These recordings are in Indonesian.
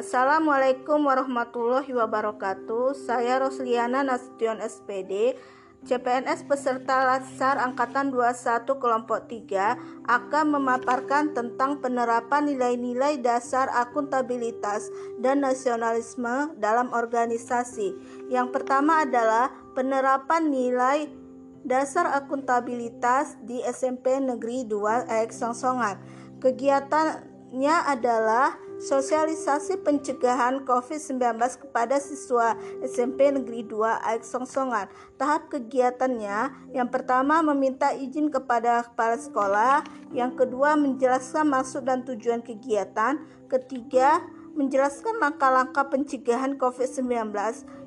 Assalamualaikum warahmatullahi wabarakatuh. Saya Rosliana Nasution SPD, CPNS peserta Latsar Angkatan 21 kelompok 3 akan memaparkan tentang penerapan nilai-nilai dasar akuntabilitas dan nasionalisme dalam organisasi. Yang pertama adalah penerapan nilai dasar akuntabilitas di SMP Negeri 2 Aek Songsongan. Kegiatannya adalah sosialisasi pencegahan COVID-19 kepada siswa SMP Negeri 2 Aik Songsongan. Tahap kegiatannya yang pertama meminta izin kepada kepala sekolah, yang kedua menjelaskan maksud dan tujuan kegiatan, ketiga menjelaskan langkah-langkah pencegahan COVID-19,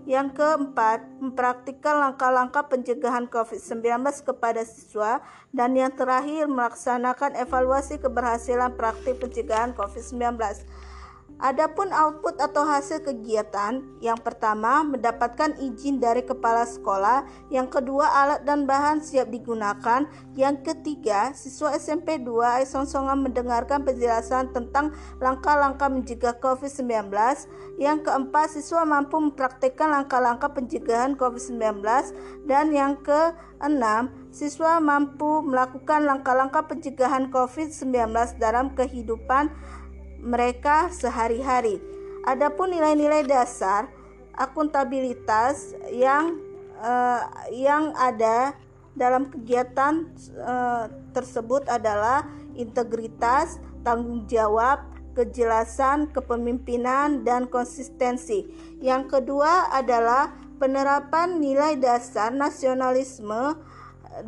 yang keempat mempraktikkan langkah-langkah pencegahan COVID-19 kepada siswa, dan yang terakhir melaksanakan evaluasi keberhasilan praktik pencegahan COVID-19. Adapun output atau hasil kegiatan, yang pertama mendapatkan izin dari kepala sekolah, yang kedua alat dan bahan siap digunakan, yang ketiga siswa SMP 2 Songsongan mendengarkan penjelasan tentang langkah-langkah mencegah COVID-19, yang keempat siswa mampu mempraktekkan langkah-langkah pencegahan COVID-19, dan yang keenam siswa mampu melakukan langkah-langkah pencegahan COVID-19 dalam kehidupan mereka sehari-hari. Adapun nilai-nilai dasar akuntabilitas yang uh, yang ada dalam kegiatan uh, tersebut adalah integritas, tanggung jawab, kejelasan, kepemimpinan dan konsistensi. Yang kedua adalah penerapan nilai dasar nasionalisme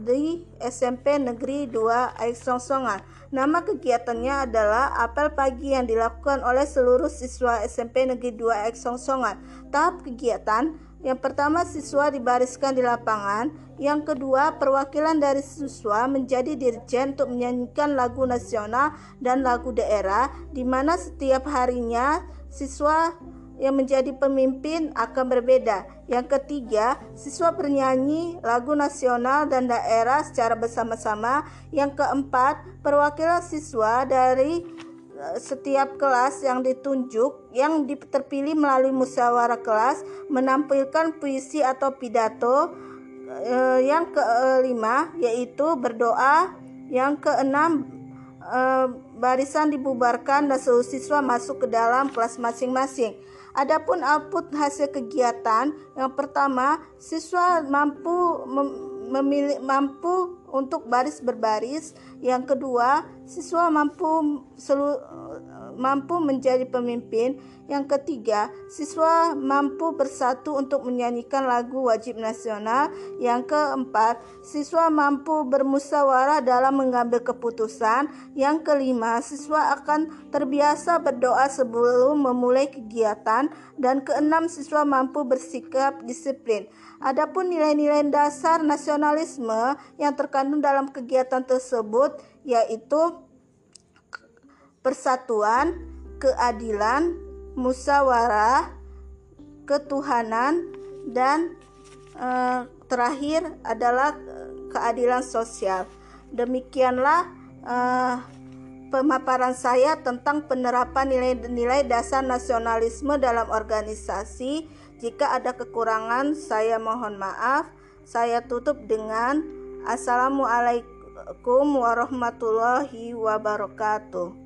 di SMP Negeri 2 Aik Songsongan. Nama kegiatannya adalah apel pagi yang dilakukan oleh seluruh siswa SMP Negeri 2 Aik Songsongan. Tahap kegiatan yang pertama siswa dibariskan di lapangan, yang kedua perwakilan dari siswa menjadi dirjen untuk menyanyikan lagu nasional dan lagu daerah di mana setiap harinya siswa yang menjadi pemimpin akan berbeda. Yang ketiga, siswa bernyanyi lagu nasional dan daerah secara bersama-sama. Yang keempat, perwakilan siswa dari eh, setiap kelas yang ditunjuk yang terpilih melalui musyawarah kelas menampilkan puisi atau pidato. Eh, yang kelima yaitu berdoa. Yang keenam eh, barisan dibubarkan dan seluruh siswa masuk ke dalam kelas masing-masing. Adapun output hasil kegiatan yang pertama, siswa mampu memilih mampu untuk baris berbaris. Yang kedua, siswa mampu selu, mampu menjadi pemimpin. Yang ketiga, siswa mampu bersatu untuk menyanyikan lagu wajib nasional. Yang keempat, siswa mampu bermusyawarah dalam mengambil keputusan. Yang kelima, siswa akan terbiasa berdoa sebelum memulai kegiatan. Dan keenam, siswa mampu bersikap disiplin. Adapun nilai-nilai dasar nasionalisme yang terkandung dalam kegiatan tersebut yaitu persatuan, keadilan, musyawarah, ketuhanan, dan eh, terakhir adalah keadilan sosial. Demikianlah eh, pemaparan saya tentang penerapan nilai-nilai dasar nasionalisme dalam organisasi. Jika ada kekurangan, saya mohon maaf. Saya tutup dengan Assalamualaikum warahmatullahi wabarakatuh.